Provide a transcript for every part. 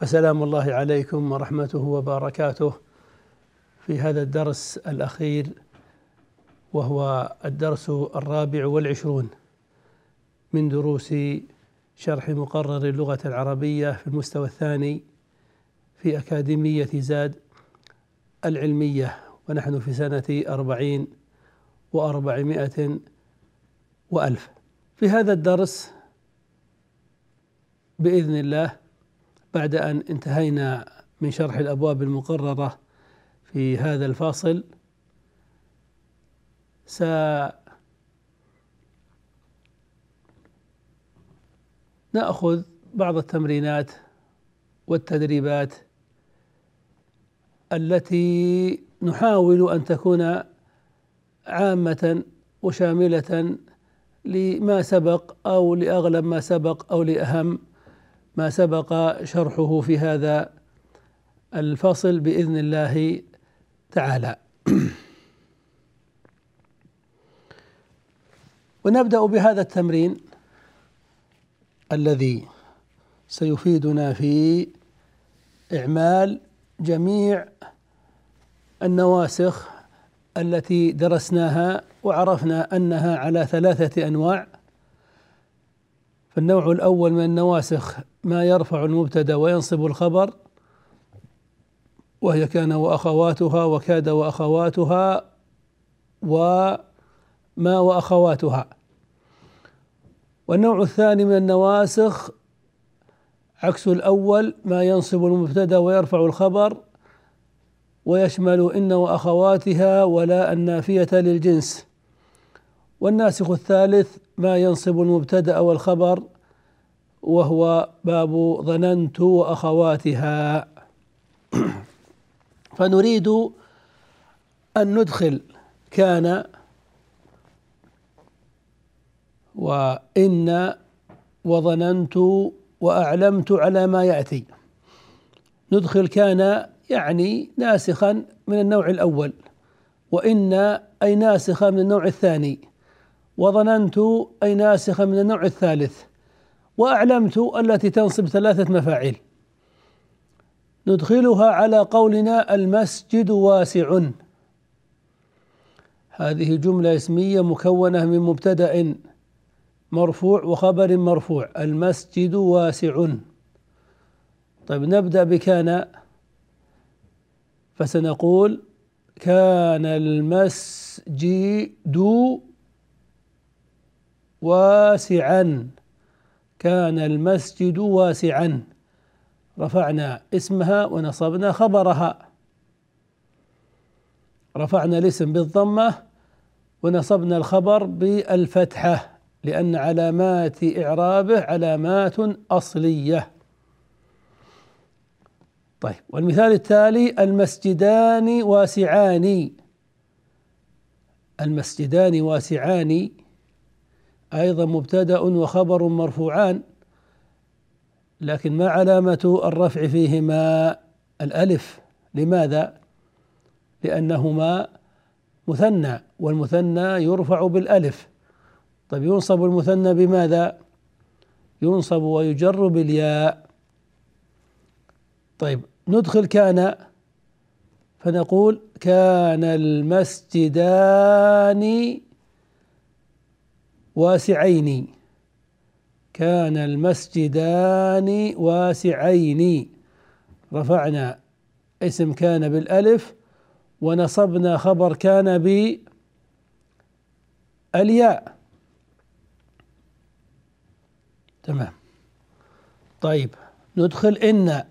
فسلام الله عليكم ورحمته وبركاته في هذا الدرس الأخير وهو الدرس الرابع والعشرون من دروس شرح مقرر اللغة العربية في المستوى الثاني في أكاديمية زاد العلمية ونحن في سنة أربعين وأربعمائة وألف. في هذا الدرس بإذن الله بعد أن انتهينا من شرح الأبواب المقررة في هذا الفاصل سنأخذ بعض التمرينات والتدريبات التي نحاول أن تكون عامة وشاملة لما سبق أو لأغلب ما سبق أو لأهم ما سبق شرحه في هذا الفصل بإذن الله تعالى. ونبدأ بهذا التمرين الذي سيفيدنا في إعمال جميع النواسخ التي درسناها وعرفنا أنها على ثلاثة أنواع. فالنوع الأول من النواسخ ما يرفع المبتدأ وينصب الخبر وهي كان وأخواتها وكاد وأخواتها وما وأخواتها. والنوع الثاني من النواسخ عكس الأول ما ينصب المبتدأ ويرفع الخبر ويشمل إن وأخواتها ولا النافية للجنس. والناسخ الثالث ما ينصب المبتدأ والخبر وهو باب ظننت وأخواتها. فنريد أن ندخل كان وإن وظننت وأعلمت على ما يأتي. ندخل كان يعني ناسخا من النوع الأول وإن أي ناسخة من النوع الثاني. وظننت أي ناسخة من النوع الثالث وأعلمت التي تنصب ثلاثة مفاعيل. ندخلها على قولنا المسجد واسع. هذه جملة اسمية مكونة من مبتدأ مرفوع وخبر مرفوع. المسجد واسع. طيب نبدأ بكان فسنقول كان المسجد واسعا. كان المسجد واسعا. رفعنا اسمها ونصبنا خبرها. رفعنا الاسم بالضمة ونصبنا الخبر بالفتحة لأن علامات إعرابه علامات أصلية. طيب والمثال التالي المسجدان واسعان. المسجدان واسعان. أيضا مبتدأ وخبر مرفوعان لكن ما علامة الرفع فيهما؟ الألف. لماذا؟ لأنهما مثنى والمثنى يرفع بالألف. طيب ينصب المثنى بماذا؟ ينصب ويجر بالياء. طيب ندخل كان فنقول كان المسجدان واسعين. كان المسجدان واسعين. رفعنا اسم كان بالألف ونصبنا خبر كان بالياء. تمام. طيب ندخل إن.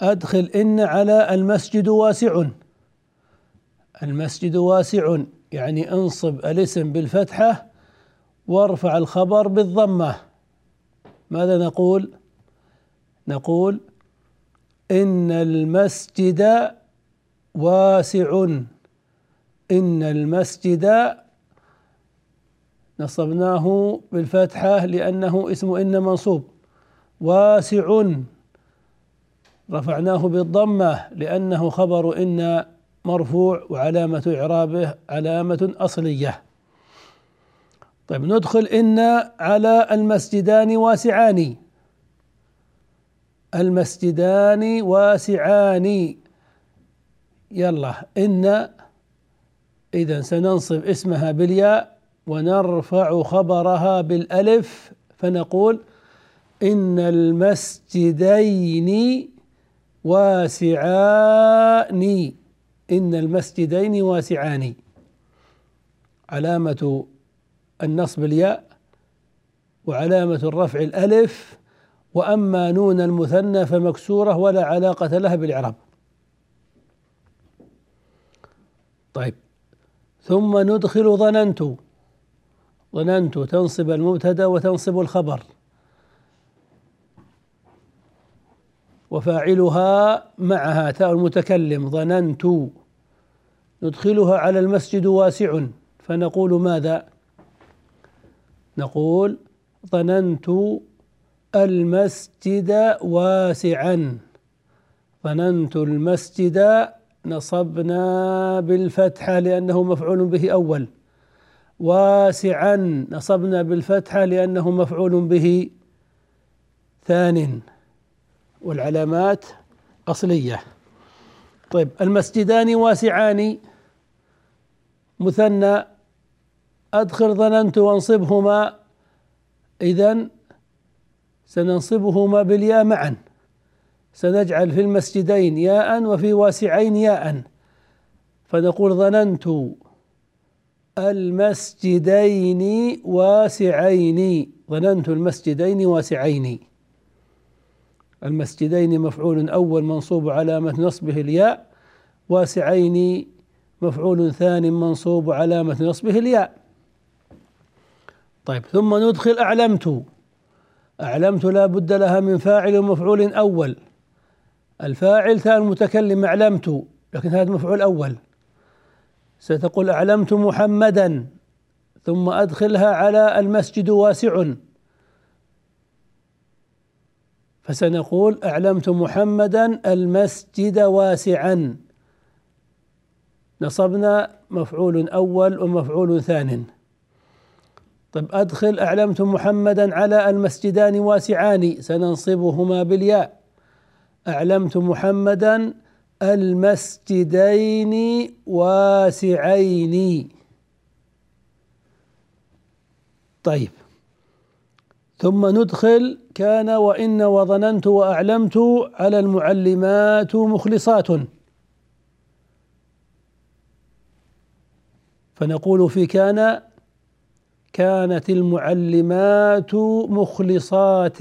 أدخل إن على المسجد واسع. المسجد واسع يعني انصب الاسم بالفتحة وارفع الخبر بالضمة. ماذا نقول؟ نقول إن المسجد واسع. إن المسجد نصبناه بالفتحة لأنه اسم إن منصوب. واسع. رفعناه بالضمة لأنه خبر إن مرفوع وعلامة إعرابه علامة أصلية. طيب ندخل إن على المسجدان واسعان. المسجدان واسعان. يلا إن إذا سننصب اسمها بالياء ونرفع خبرها بالألف فنقول إن المسجدين واسعان. إن المسجدين واسعان. علامة النصب الياء وعلامة الرفع الألف وأما نون المثنى فمكسورة ولا علاقة لها بالإعراب. طيب. ثم ندخل ظننت. ظننت تنصب المبتدأ وتنصب الخبر. وفاعلها معها تاء المتكلم. ظننت. ندخلها على المسجد واسع. فنقول ماذا؟ نقول ظننت المسجد واسعا. ظننت المسجد نصبنا بالفتحة لأنه مفعول به أول. واسعا نصبنا بالفتحة لأنه مفعول به ثان. والعلامات أصلية. طيب المسجدان واسعان. مثنى أدخل ظننت وانصبهما. إذا سننصبهما بالياء معا. سنجعل في المسجدين ياء وفي واسعين ياء. فنقول ظننت المسجدين واسعين. ظننت المسجدين واسعين. المسجدين مفعول أول منصوب علامة نصبه الياء واسعين مفعول ثاني منصوب علامة نصبه الياء. طيب ثم ندخل أعلمت. أعلمت لا بد لها من فاعل ومفعول أول. الفاعل ثاني المتكلم أعلمت لكن هذا مفعول أول. ستقول أعلمت محمدا ثم أدخلها على المسجد واسع. فسنقول أعلمت محمدا المسجد واسعا. نصبنا مفعول أول ومفعول ثان طيب أدخل أعلمت محمدا على المسجدان واسعان سننصبهما بالياء. أعلمت محمدا المسجدين واسعين. طيب ثم ندخل كان وإن وظننت وأعلمت على المعلمات مخلصات. فنقول في كان كانت المعلمات مخلصات.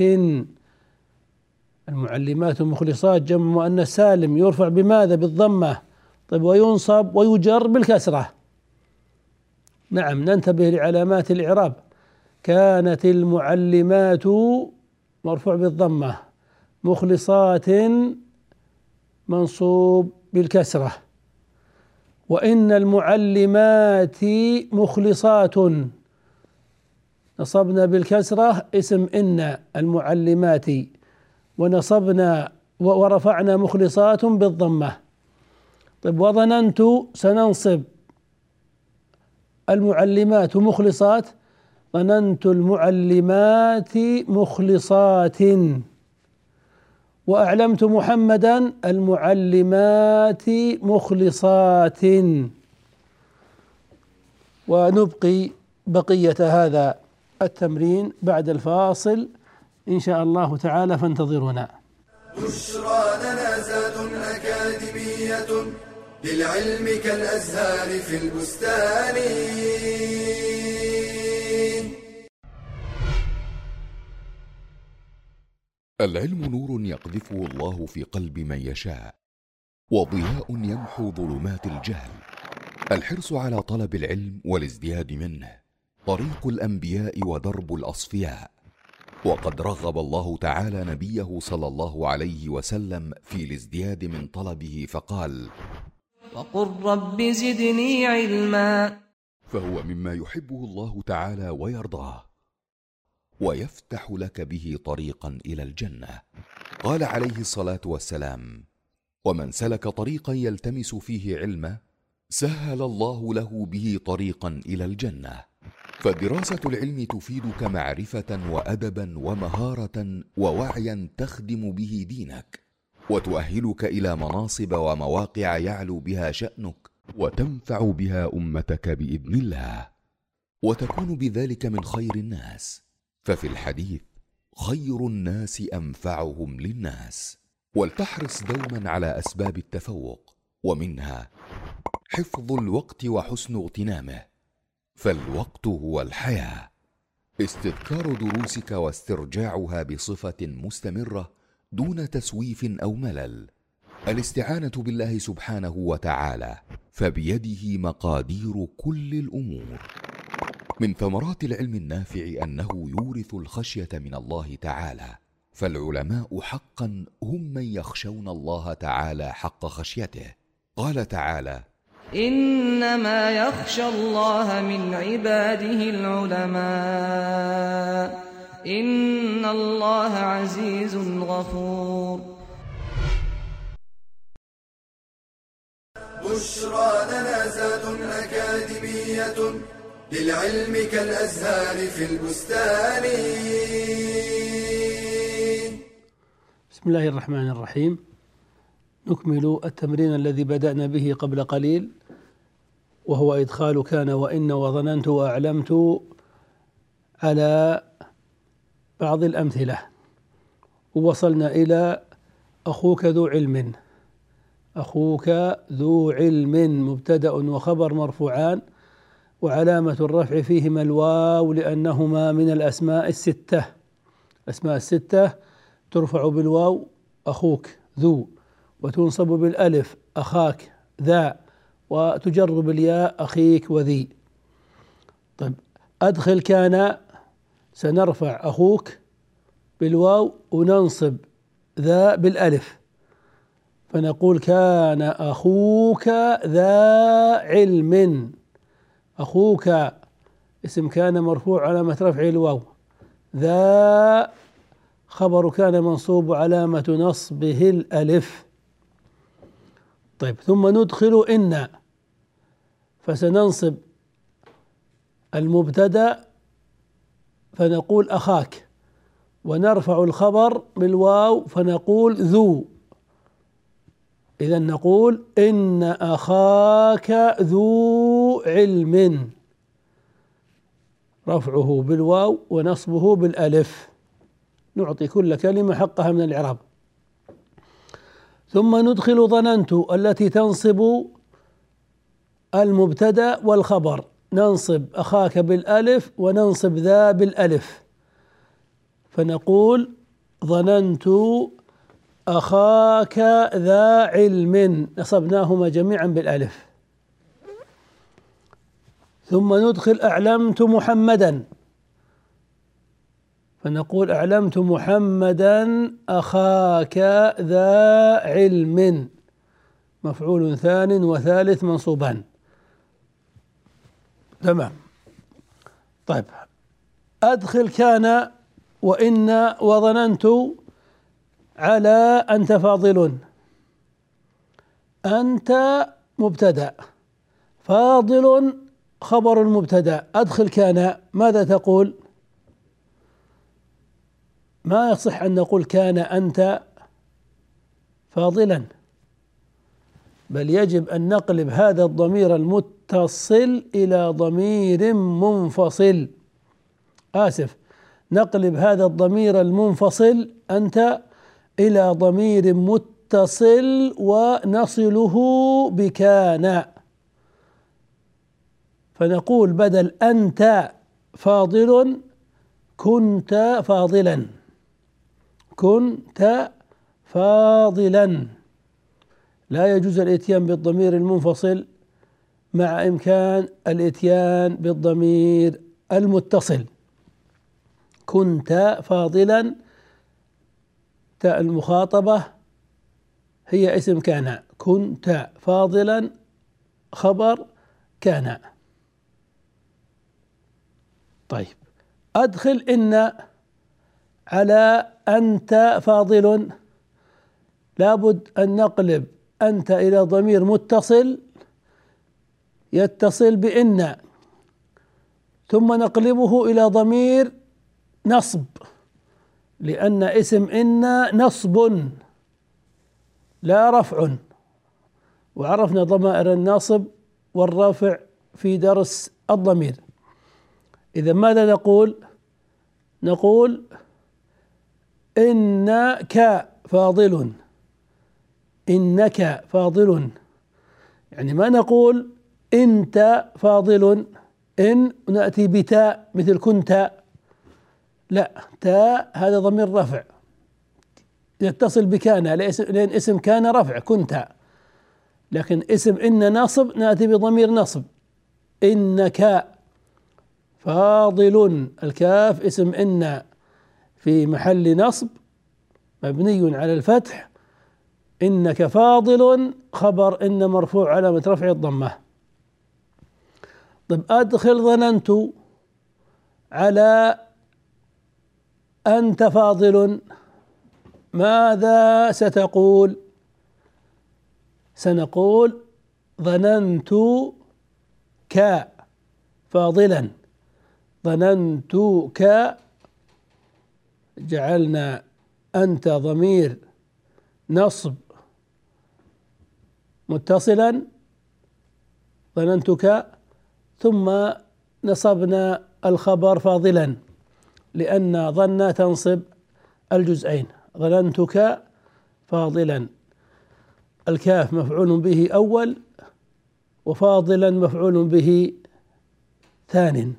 المعلمات مخلصات جمع مؤنث سالم يرفع بماذا بالضمة؟ طيب وينصب ويجر بالكسرة. نعم ننتبه لعلامات الإعراب. كانت المعلمات مرفوع بالضمة. مخلصات منصوب بالكسرة. وإن المعلمات مخلصات. نصبنا بالكسرة اسم إن المعلمات ونصبنا ورفعنا مخلصات بالضمة. طيب وظننت سننصب المعلمات مخلصات ظننت المعلمات مخلصات. وأعلمت محمدا المعلمات مخلصات. ونبقي بقية هذا التمرين بعد الفاصل إن شاء الله تعالى فانتظرونا. بشرى لنا زاد أكاد للعلم كالأزهار في البستان. العلم نور يقذفه الله في قلب من يشاء وضياء يمحو ظلمات الجهل. الحرص على طلب العلم والازدياد منه طريق الأنبياء ودرب الأصفياء وقد رغب الله تعالى نبيه صلى الله عليه وسلم في الازدياد من طلبه فقال وقل رب زدني علما. فهو مما يحبه الله تعالى ويرضاه ويفتح لك به طريقا إلى الجنة. قال عليه الصلاة والسلام ومن سلك طريقا يلتمس فيه علما سهل الله له به طريقا إلى الجنة. فدراسة العلم تفيدك معرفه وادبا ومهارة ووعيا تخدم به دينك وتؤهلك إلى مناصب ومواقع يعلو بها شأنك وتنفع بها أمتك بإذن الله. وتكون بذلك من خير الناس. ففي الحديث خير الناس أنفعهم للناس ولتحرص دوما على أسباب التفوق ومنها حفظ الوقت وحسن اغتنامه. فالوقت هو الحياة. استذكار دروسك واسترجاعها بصفة مستمرة دون تسويف أو ملل. الاستعانة بالله سبحانه وتعالى فبيده مقادير كل الأمور. من ثمرات العلم النافع أنه يورث الخشية من الله تعالى فالعلماء حقا هم من يخشون الله تعالى حق خشيته. قال تعالى إنما يخشى الله من عباده العلماء. إن الله عزيز غفور. بشرى لنا زاد أكاديمية للعلم كالأزهار في البستان. بسم الله الرحمن الرحيم. نكمل التمرين الذي بدأنا به قبل قليل. وهو إدخال كان وإن وظننت وأعلمت على بعض الأمثلة. ووصلنا إلى أخوك ذو علم. أخوك ذو علم مبتدأ وخبر مرفوعان وعلامة الرفع فيهما الواو لأنهما من الأسماء الستة. الأسماء الستة ترفع بالواو أخوك ذو وتنصب بالألف أخاك ذا. وتجر بالياء أخيك وذي. طيب أدخل كان سنرفع أخوك بالواو وننصب ذا بالألف. فنقول كان أخوك ذا علم. أخوك اسم كان مرفوع علامة رفع الواو. ذا خبر كان منصوب علامة نصبه الألف. طيب ثم ندخل إن. فسننصب المبتدأ فنقول أخاك ونرفع الخبر بالواو فنقول ذو. إذا نقول إن أخاك ذو علم. رفعه بالواو ونصبه بالألف. نعطي كل كلمة حقها من الإعراب. ثم ندخل ظننت التي تنصب المبتدأ والخبر. ننصب أخاك بالألف وننصب ذا بالألف. فنقول ظننت أخاك ذا علم. نصبناهما جميعا بالألف. ثم ندخل أعلمت محمدا. فنقول أعلمت محمدا أخاك ذا علم. مفعول ثان وثالث منصوبان. تمام. طيب. أدخل كان وإن وظننت على أنت فاضل. أنت مبتدأ. فاضل خبر المبتدأ أدخل كان. ماذا تقول؟ ما يصح أن نقول كان أنت فاضلا. بل يجب أن نقلب هذا الضمير المتصل إلى ضمير منفصل. آسف نقلب هذا الضمير المنفصل أنت إلى ضمير متصل ونصله بكان. فنقول بدل أنت فاضل كنت فاضلا. كنت فاضلا. لا يجوز الإتيان بالضمير المنفصل مع إمكان الإتيان بالضمير المتصل. كنت فاضلا تاء المخاطبة هي اسم كان. كنت فاضلا خبر كان. طيب. أدخل إن على أنت فاضل. لابد أن نقلب أنت إلى ضمير متصل يتصل بإن ثم نقلبه إلى ضمير نصب لأن اسم إن نصب لا رفع. وعرفنا ضمائر الناصب والرافع في درس الضمير. إذا ماذا نقول؟ نقول إنك فاضل. إنك فاضل. يعني ما نقول أنت فاضل. إن نأتي بتاء مثل كنت. لا تاء هذا ضمير رفع. يتصل بكان لأن اسم كان رفع كنت. لكن اسم إن نصب نأتي بضمير نصب إنك فاضل. الكاف اسم إن في محل نصب مبني على الفتح. إنك فاضل خبر إن مرفوع علامة رفع الضمة. طيب أدخل ظننت على أنت فاضل. ماذا ستقول؟ سنقول ظننت ك فاضلا. ظننتك جعلنا أنت ضمير نصب متصلا ظننتك ثم نصبنا الخبر فاضلا لأن ظن تنصب الجزئين. ظننتك فاضلا. الكاف مفعول به أول وفاضلا مفعول به ثان.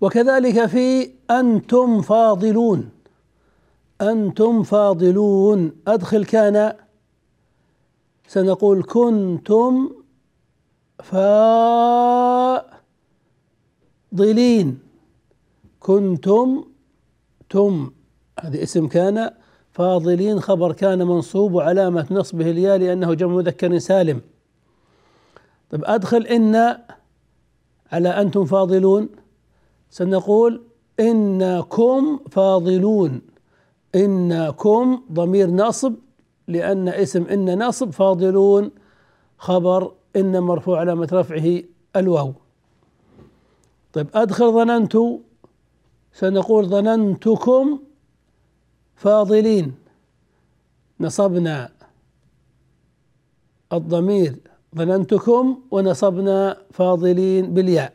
وكذلك في أنتم فاضلون. أنتم فاضلون. أدخل كان سنقول كنتم فاضلين. كنتم تم. هذه اسم كان فاضلين. خبر كان منصوب وعلامة نصبه الياء لأنه جمع مذكر سالم. طيب أدخل إن على أنتم فاضلون. سنقول إنكم فاضلون. إنكم ضمير نصب لأن اسم إن نصب فاضلون خبر إن مرفوع علامة رفعه الواو. طيب أدخل ظننت سنقول ظننتكم فاضلين. نصبنا الضمير ظننتكم ونصبنا فاضلين بالياء.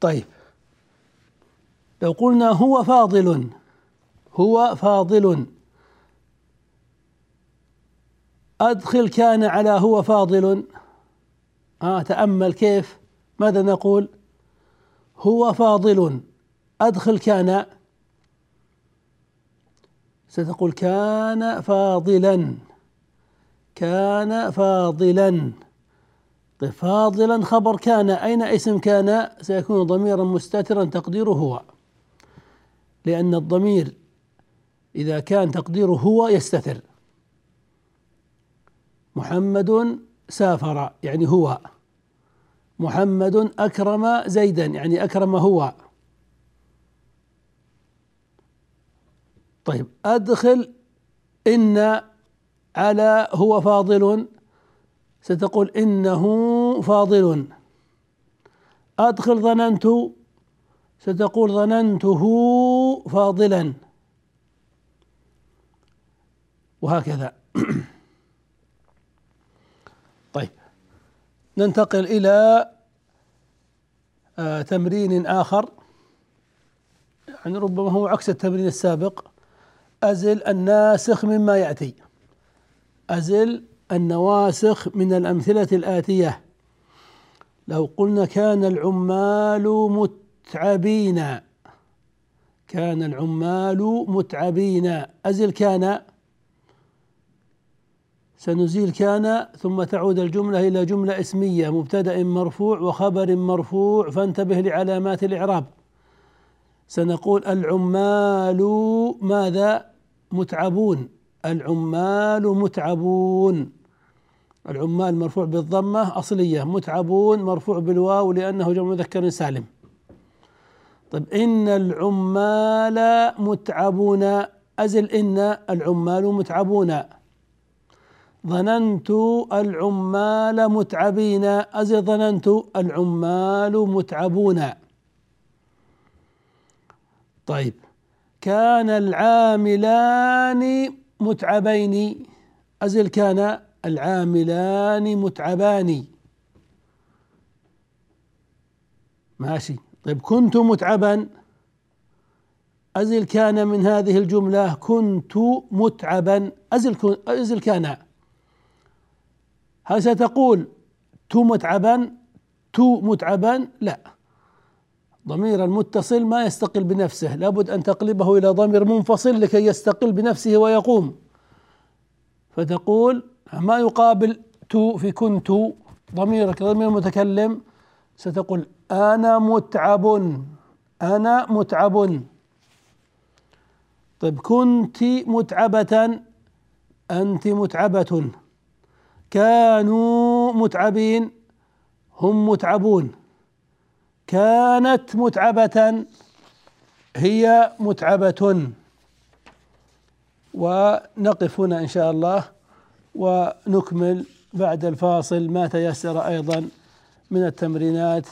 طيب لو قلنا هو فاضل هو فاضل. أدخل كان على هو فاضل. آه تأمل كيف؟ ماذا نقول؟ هو فاضل. أدخل كان. ستقول كان فاضلا. كان فاضلا. طيب فاضلا خبر كان. أين اسم كان؟ سيكون ضميرا مستترا تقديره هو. لأن الضمير إذا كان تقديره هو يستتر. محمد سافر يعني هو. محمد أكرم زيدا يعني أكرم هو. طيب أدخل إن على هو فاضل. ستقول إنه فاضل. أدخل ظننت ستقول ظننته فاضلا. وهكذا. طيب ننتقل إلى آه تمرين آخر. يعني ربما هو عكس التمرين السابق. أزل الناسخ مما يأتي. أزل النواسخ من الأمثلة الآتية. لو قلنا كان العمال متعبين. كان العمال متعبين. أزل كان؟ سنزيل كان ثم تعود الجملة إلى جملة اسمية مبتدأ مرفوع وخبر مرفوع فانتبه لعلامات الإعراب. سنقول العمال ماذا؟ متعبون. العمال متعبون. العمال مرفوع بالضمة أصلية متعبون مرفوع بالواو لأنه جمع مذكر سالم. طيب إن العمال متعبون. أزل إن العمال متعبون. ظننت العمال متعبين. أزل ظننت العمال متعبون. طيب كان العاملان متعبين. أزل كان العاملان متعبان. ماشي. طيب كنت متعبا. أزل كان من هذه الجملة كنت متعبا. أزل أزل كان هل ستقول تو متعبا تو متعبا؟ لا. ضمير المتصل ما يستقل بنفسه لابد أن تقلبه إلى ضمير منفصل لكي يستقل بنفسه ويقوم. فتقول ما يقابل تو في كنت ضميرك ضمير متكلم ستقول أنا متعب أنا متعب. طيب كنت متعبة أنت متعبة. كانوا متعبين هم متعبون. كانت متعبة هي متعبة. ونقف هنا إن شاء الله ونكمل بعد الفاصل. ما تيسر أيضا من التمرينات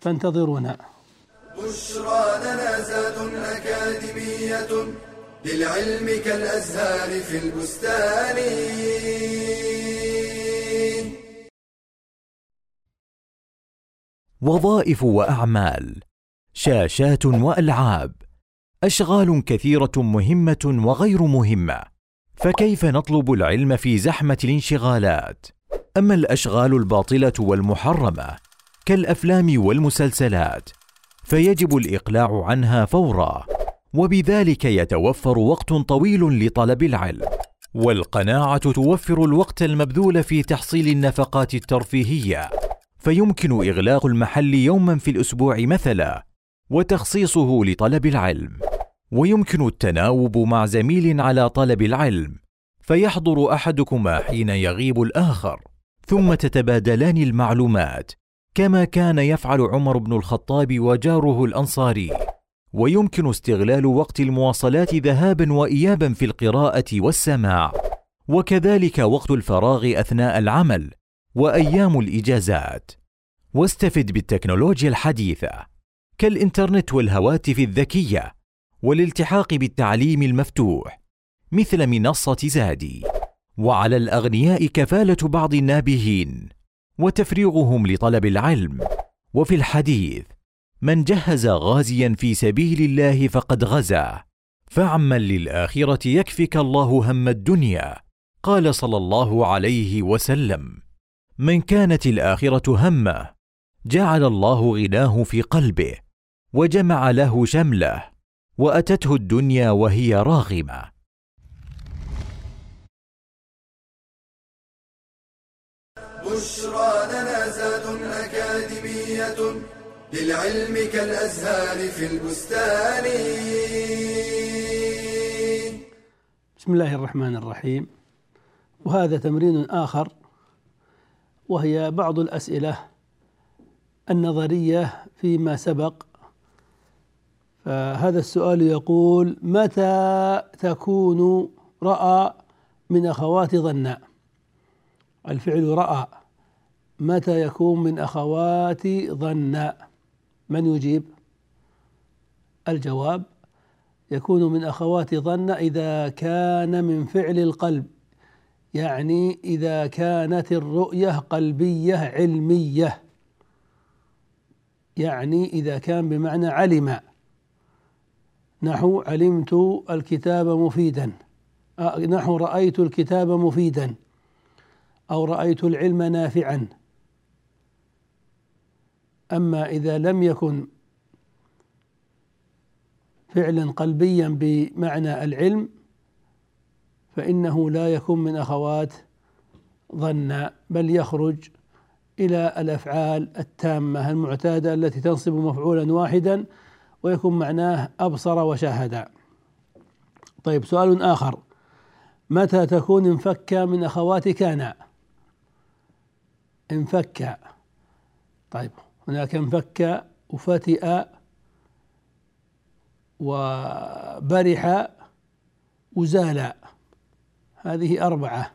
فانتظرونا. بشرى لنا زاد أكاديمية للعلم كالأزهار في البستان. وظائف وأعمال شاشات وألعاب أشغال كثيرة مهمة وغير مهمة فكيف نطلب العلم في زحمة الانشغالات؟ أما الأشغال الباطلة والمحرمة كالأفلام والمسلسلات فيجب الإقلاع عنها فورا وبذلك يتوفر وقت طويل لطلب العلم والقناعة توفر الوقت المبذول في تحصيل النفقات الترفيهية. فيمكن إغلاق المحل يوما في الأسبوع مثلا وتخصيصه لطلب العلم. ويمكن التناوب مع زميل على طلب العلم فيحضر أحدكما حين يغيب الآخر. ثم تتبادلان المعلومات كما كان يفعل عمر بن الخطاب وجاره الأنصاري. ويمكن استغلال وقت المواصلات ذهابا وايابا في القراءة والسماع. وكذلك وقت الفراغ أثناء العمل وأيام الإجازات. واستفد بالتكنولوجيا الحديثة كالإنترنت والهواتف الذكية والالتحاق بالتعليم المفتوح مثل منصة زادي. وعلى الأغنياء كفالة بعض النابهين وتفريغهم لطلب العلم. وفي الحديث من جهز غازيا في سبيل الله فقد غزا. فعمل للآخرة يكفك الله هم الدنيا. قال صلى الله عليه وسلم. من كانت الآخرة همة. جعل الله غناه في قلبه وجمع له شمله وأتته الدنيا وهي راغمة. بشرى لنا زاد أكاديمية للعلم كالأزهار في البستان. بسم الله الرحمن الرحيم. وهذا تمرين آخر وهي بعض الأسئلة النظرية فيما سبق. فهذا السؤال يقول متى تكون رأى من أخوات ظنّا؟ الفعل رأى. متى يكون من أخوات ظنّا؟ من يجيب؟ الجواب يكون من أخوات ظن إذا كان من فعل القلب. يعني إذا كانت الرؤية قلبية علمية. يعني إذا كان بمعنى علم. نحو علمت الكتاب مفيدا. نحو رأيت الكتاب مفيدا. أو رأيت العلم نافعا. أما إذا لم يكن فعلا قلبيا بمعنى العلم فإنه لا يكون من أخوات ظن بل يخرج إلى الأفعال التامة المعتادة التي تنصب مفعولا واحدا ويكون معناه أبصر وشاهد. طيب سؤال آخر. متى تكون انفك من أخوات كان؟ انفك. طيب هناك انفك وفتئ وبرح وزال. هذه أربعة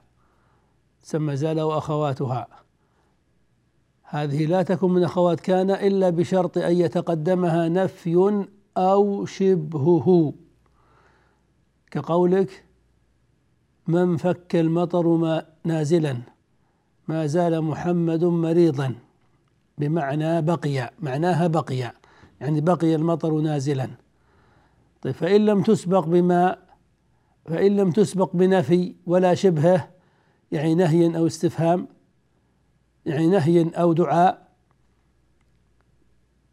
تسمى زال وأخواتها هذه لا تكون من أخوات كان إلا بشرط أن يتقدمها نفي أو شبهه. كقولك من فك المطر ما نازلا ما زال محمد مريضا. بمعنى بقي معناها بقي يعني بقي المطر نازلا. طيب فإن لم تسبق بما فإن لم تسبق بنفي ولا شبهة يعني نهي أو استفهام يعني نهي أو دعاء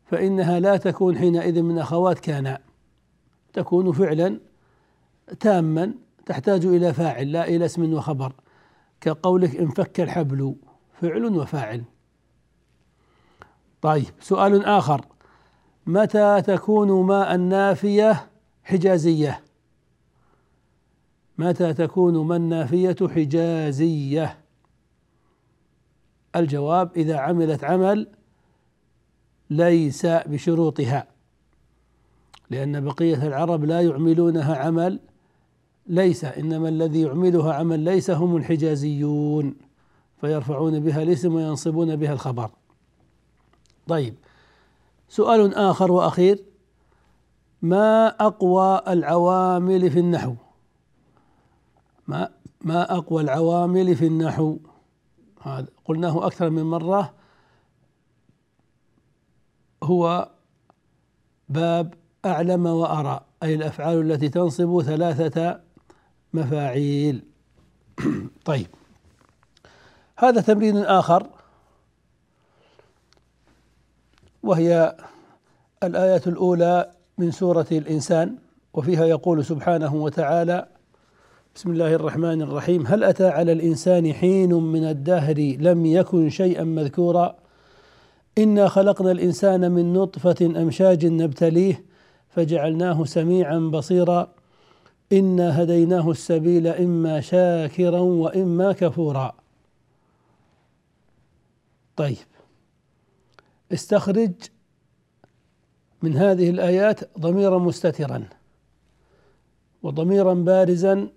فإنها لا تكون حينئذ من أخوات كان تكون فعلا تاما تحتاج إلى فاعل لا إلى اسم وخبر. كقولك انفك الحبل فعل وفاعل. طيب سؤال آخر. متى تكون ماء النافية حجازية؟ متى تكون ما النافية حجازية؟ الجواب إذا عملت عمل ليس بشروطها لأن بقية العرب لا يعملونها عمل ليس إنما الذي يعملها عمل ليس هم الحجازيون فيرفعون بها الاسم وينصبون بها الخبر. طيب سؤال آخر وأخير ما أقوى العوامل في النحو؟ ما ما أقوى العوامل في النحو. هذا قلناه أكثر من مرة. هو باب أعلم وأرى أي الأفعال التي تنصب ثلاثة مفاعيل. طيب. هذا تمرين آخر. وهي الآية الأولى من سورة الإنسان. وفيها يقول سبحانه وتعالى بسم الله الرحمن الرحيم هل أتى على الإنسان حين من الدهر لم يكن شيئا مذكورا إنا خلقنا الإنسان من نطفة أمشاج نبتليه فجعلناه سميعا بصيرا إنا هديناه السبيل إما شاكرا وإما كفورا طيب استخرج من هذه الآيات ضميرا مستترا وضميرا بارزا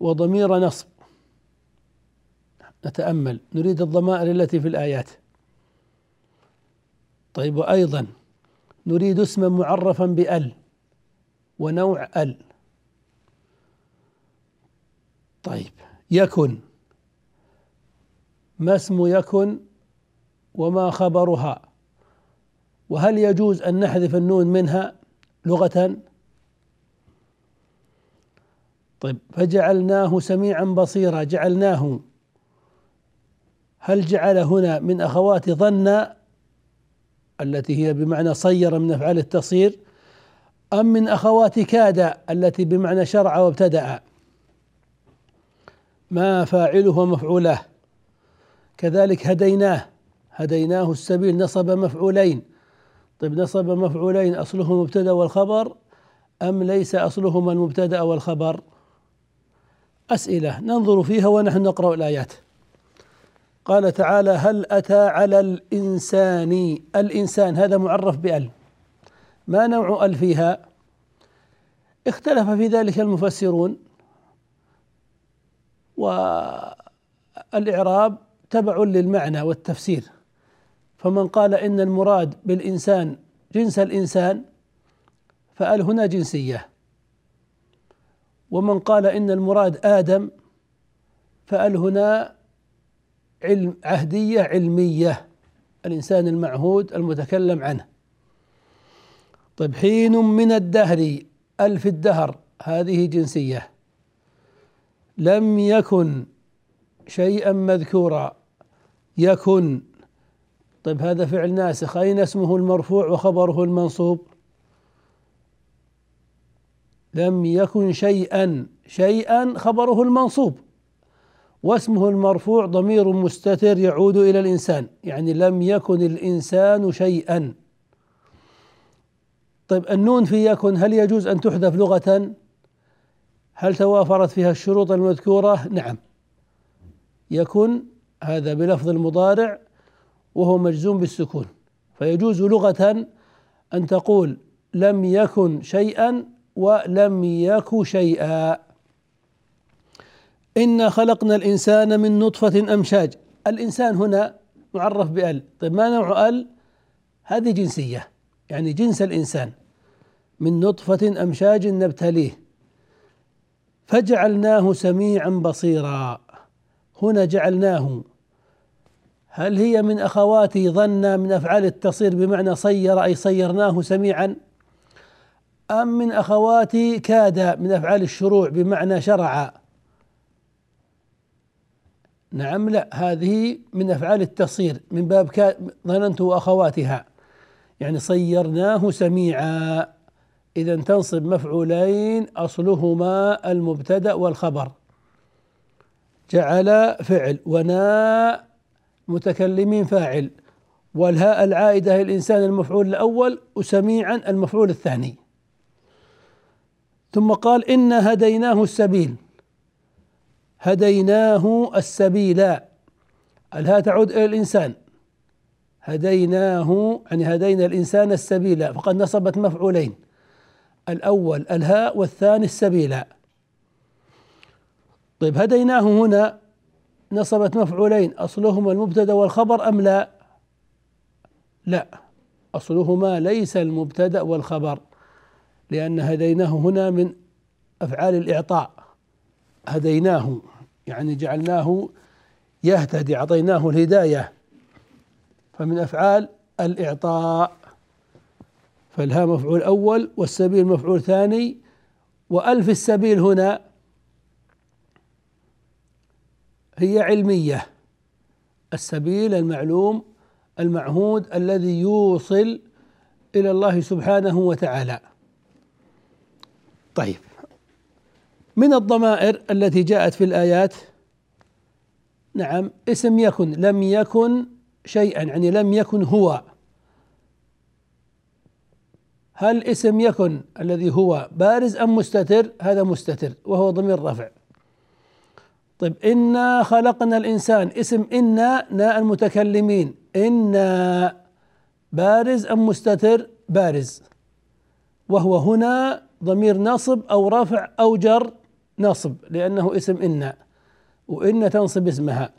وضمير نصب. نتأمل. نريد الضمائر التي في الآيات. طيب وأيضا نريد اسما معرفا بأل ونوع أل. طيب يكن. ما اسم يكن وما خبرها؟ وهل يجوز أن نحذف النون منها لغة طيب فجعلناه سميعا بصيرا جعلناه. هل جعل هنا من أخوات ظن التي هي بمعنى صير من أفعال التصير أم من أخوات كاد التي بمعنى شرع وابتدأ؟ ما فاعله ومفعوله كذلك هديناه. هديناه السبيل نصب مفعولين. طيب نصب مفعولين أصله المبتدأ والخبر أم ليس أصلهما المبتدأ والخبر؟ أسئلة ننظر فيها ونحن نقرأ الآيات. قال تعالى هل أتى على الإنسان الإنسان هذا معرف بأل. ما نوع أل فيها؟ اختلف في ذلك المفسرون. والإعراب تبع للمعنى والتفسير. فمن قال إن المراد بالإنسان جنس الإنسان فأل هنا جنسية. ومن قال إن المراد آدم فأل هنا علم عهدية علمية الإنسان المعهود المتكلم عنه. طيب حين من الدهر ال في الدهر هذه جنسية لم يكن شيئا مذكورا يكن. طيب هذا فعل ناسخ أين اسمه المرفوع وخبره المنصوب؟ لم يكن شيئا شيئا خبره المنصوب. واسمه المرفوع ضمير مستتر يعود إلى الإنسان يعني لم يكن الإنسان شيئا. طيب النون في يكن هل يجوز أن تحذف لغة؟ هل توافرت فيها الشروط المذكورة؟ نعم. يكن هذا بلفظ المضارع وهو مجزوم بالسكون. فيجوز لغة أن تقول لم يكن شيئا ولم يك شيئا. إنا خلقنا الإنسان من نطفة أمشاج. الإنسان هنا معرف بأل. طيب ما نوع أل؟ هذه جنسية. يعني جنس الإنسان. من نطفة أمشاج نبتليه. فجعلناه سميعا بصيرا. هنا جعلناه. هل هي من أخوات ظن من أفعال التصير؟ بمعنى صير أي صيرناه سميعا. أم من أخوات كاد من أفعال الشروع بمعنى شرع؟ نعم لا هذه من أفعال التصير من باب ظننت أخواتها. يعني صيرناه سميعا. إذا تنصب مفعولين أصلهما المبتدأ والخبر. جعل فعل وناء متكلمين فاعل. والهاء العائدة للإنسان المفعول الأول وسميعا المفعول الثاني. ثم قال إنا هديناه السبيل. هديناه السبيل. الهاء تعود إلى الإنسان؟ هديناه يعني هدينا الإنسان السبيل. فقد نصبت مفعولين. الأول الهاء والثاني السبيل. طيب هديناه هنا. نصبت مفعولين. أصلهما المبتدأ والخبر أم لا؟ لا. أصلهما ليس المبتدأ والخبر. لأن هديناه هنا من أفعال الإعطاء. هديناه يعني جعلناه يهتدي أعطيناه الهداية. فمن أفعال الإعطاء فالها مفعول أول والسبيل مفعول ثاني وألف السبيل هنا هي علمية. السبيل المعلوم المعهود الذي يوصل إلى الله سبحانه وتعالى. طيب. من الضمائر التي جاءت في الآيات؟ نعم اسم يكن لم يكن شيئا يعني لم يكن هو. هل اسم يكن الذي هو بارز أم مستتر؟ هذا مستتر وهو ضمير رفع. طيب إنا خلقنا الإنسان. اسم إنا ناء المتكلمين. إنا بارز أم مستتر؟ بارز. وهو هنا ضمير نصب أو رفع أو جر نصب لأنه اسم إن وإن تنصب اسمها.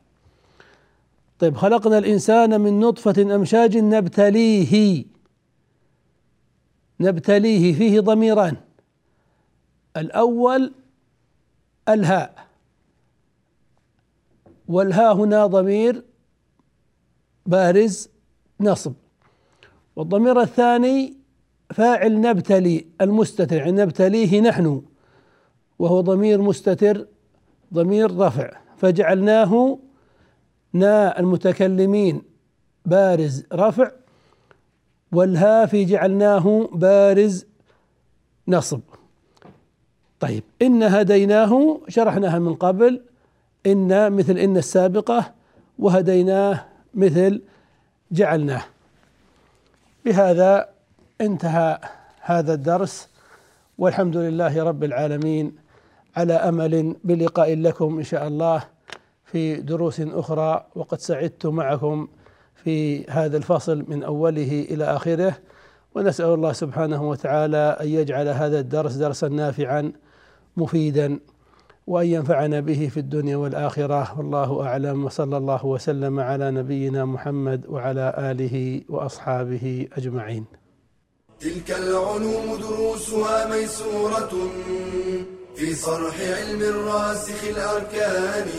طيب خلقنا الإنسان من نطفة أمشاج نبتليه. نبتليه فيه ضميران. الأول الهاء. والهاء هنا ضمير بارز نصب. والضمير الثاني فاعل نبتلي المستتر يعني نبتليه نحن وهو ضمير مستتر ضمير رفع. فجعلناه نا المتكلمين بارز رفع والها في جعلناه بارز نصب. طيب إن هديناه شرحناها من قبل إن مثل إن السابقة وهديناه مثل جعلناه. بهذا انتهى هذا الدرس والحمد لله رب العالمين على أمل بلقاء لكم إن شاء الله في دروس أخرى وقد سعدت معكم في هذا الفصل من أوله إلى آخره. ونسأل الله سبحانه وتعالى أن يجعل هذا الدرس درسا نافعا مفيدا وأن ينفعنا به في الدنيا والآخرة. والله أعلم وصلى الله وسلم على نبينا محمد وعلى آله وأصحابه أجمعين. تلك العلوم دروسها ميسورة في صرح علم الراسخ الأركان.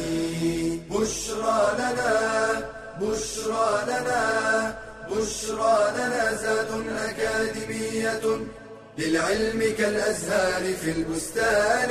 بشرى لنا بشرى لنا بشرى لنا زاد أكاديمية للعلم كالأزهار في البستان.